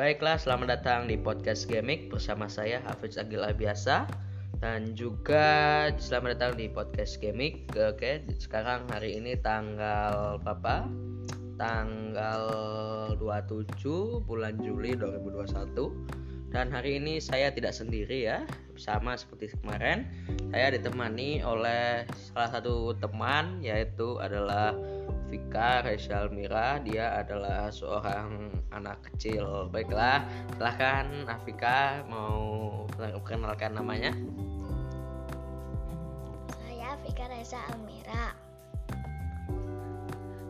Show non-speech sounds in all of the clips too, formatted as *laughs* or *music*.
Baiklah, selamat datang di podcast Gamik bersama saya Hafiz Agil Biasa dan juga selamat datang di podcast Gamik. Oke, sekarang hari ini tanggal berapa? Tanggal 27 bulan Juli 2021 dan hari ini saya tidak sendiri ya sama seperti kemarin saya ditemani oleh salah satu teman yaitu adalah Vika Reza Almira dia adalah seorang anak kecil baiklah silahkan Afika mau perkenalkan namanya saya Vika Reza Almira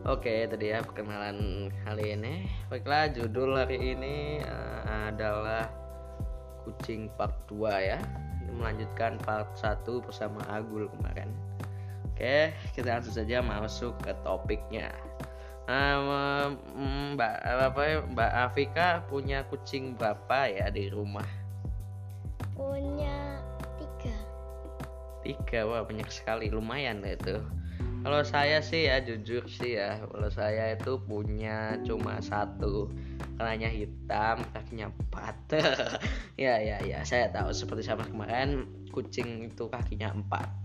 Oke, tadi ya perkenalan kali ini. Baiklah, judul hari ini uh, adalah Kucing Part 2 ya. Melanjutkan part 1 bersama Agul kemarin. Oke, kita langsung saja masuk ke topiknya. Uh, Mbak apa ya, Mbak Afika punya kucing berapa ya di rumah? punya tiga Tiga, wah banyak sekali, lumayan lah itu. Kalau saya sih ya jujur sih ya, kalau saya itu punya cuma satu, karenanya hitam, kakinya empat. *laughs* ya ya ya, saya tahu seperti sama kemarin kucing itu kakinya empat.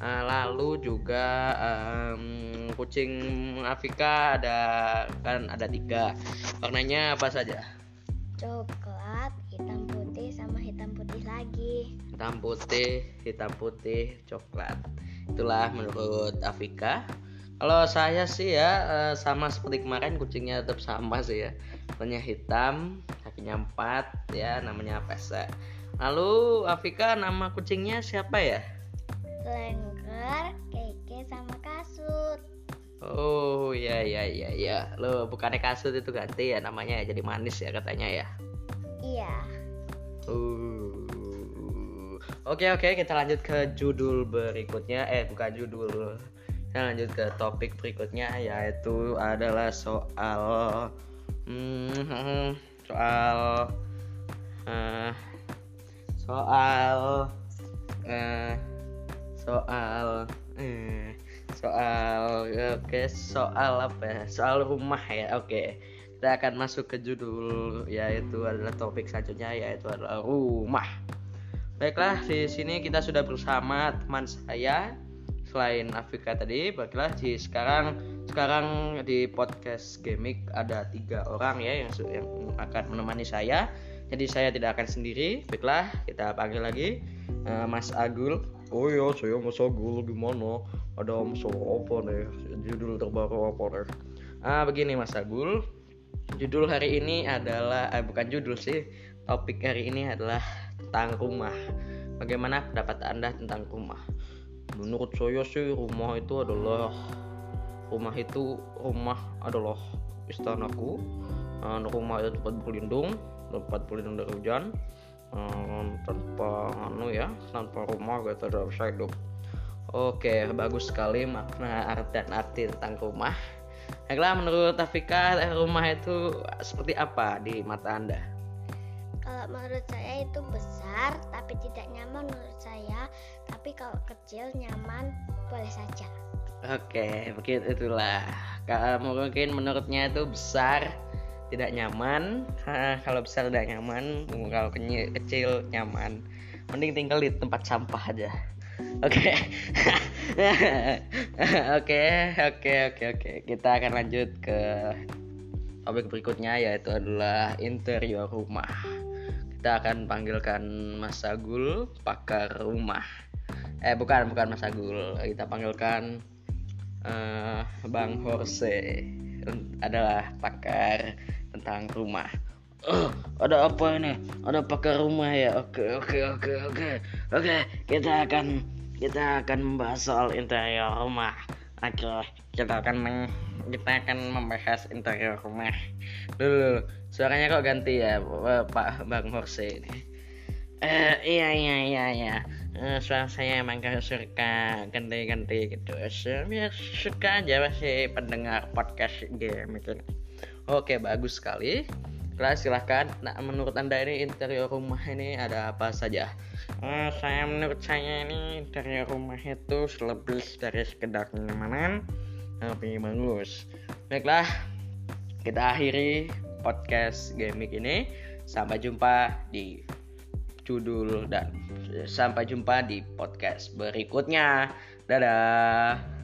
Ah, lalu juga em, kucing Afrika ada kan ada tiga, warnanya apa saja? coklat hitam putih sama hitam putih lagi Hitam putih, hitam putih, coklat. Itulah menurut Afika. Kalau saya sih ya eh, sama seperti kemarin kucingnya tetap sama sih ya. Warnanya hitam, kakinya empat ya, namanya Pesa. Lalu Afika nama kucingnya siapa ya? Oh ya ya ya ya. Lo bukannya kasut itu ganti ya namanya ya jadi manis ya katanya ya. iya Uh. Oke oke kita lanjut ke judul berikutnya eh bukan judul kita lanjut ke topik berikutnya yaitu adalah soal hmm, *laughs* soal eh, soal eh, soal soal oke soal apa ya soal rumah ya oke kita akan masuk ke judul yaitu adalah topik selanjutnya yaitu adalah rumah. Baiklah di sini kita sudah bersama teman saya selain Afrika tadi. Baiklah di sekarang sekarang di podcast Gamik ada tiga orang ya yang yang akan menemani saya. Jadi saya tidak akan sendiri. Baiklah kita panggil lagi eh, Mas Agul. Oh iya saya Mas Agul gimana? Ada masalah apa nih? Judul terbaru apa nih? Ah begini Mas Agul, Judul hari ini adalah eh, bukan judul sih. Topik hari ini adalah tentang rumah. Bagaimana pendapat Anda tentang rumah? Menurut saya sih rumah itu adalah rumah itu rumah adalah istanaku. Eh, rumah itu tempat berlindung, tempat berlindung dari hujan. Eh, tanpa anu ya, tanpa rumah tidak bisa hidup. Oke, bagus sekali makna art dan arti tentang rumah. Baiklah, menurut Tafika, rumah itu seperti apa di mata Anda? kalau menurut saya itu besar tapi tidak nyaman menurut saya tapi kalau kecil nyaman boleh saja Oke, begitu itulah. Kalau mungkin menurutnya itu besar, tidak nyaman. Kalau besar tidak nyaman, kalau kecil nyaman. Mending tinggal di tempat sampah aja. Oke, *laughs* oke, oke, oke, oke. Kita akan lanjut ke topik berikutnya yaitu adalah interior rumah. Kita akan panggilkan Mas Agul, pakar rumah. Eh bukan, bukan Mas Agul. Kita panggilkan eh, Bang Horse adalah pakar tentang rumah. Oh, ada apa ini? Ada pakar rumah ya? Oke, oke, oke, oke. Oke, kita akan kita akan membahas soal interior rumah. Oke, kita akan meng- kita akan membahas interior rumah. Dulu, suaranya kok ganti ya, Pak Bang Horse ini. Eh, iya iya iya iya. Eh, suara saya emang gak suka ganti-ganti gitu. Saya suka aja masih pendengar podcast game itu. Oke, bagus sekali. Nah, silahkan. Nah, menurut anda ini interior rumah ini ada apa saja? Eh, saya menurut saya ini interior rumah itu lebih dari sekedar kenyamanan, tapi bagus. Baiklah, kita akhiri podcast gaming ini. Sampai jumpa di judul dan sampai jumpa di podcast berikutnya. Dadah.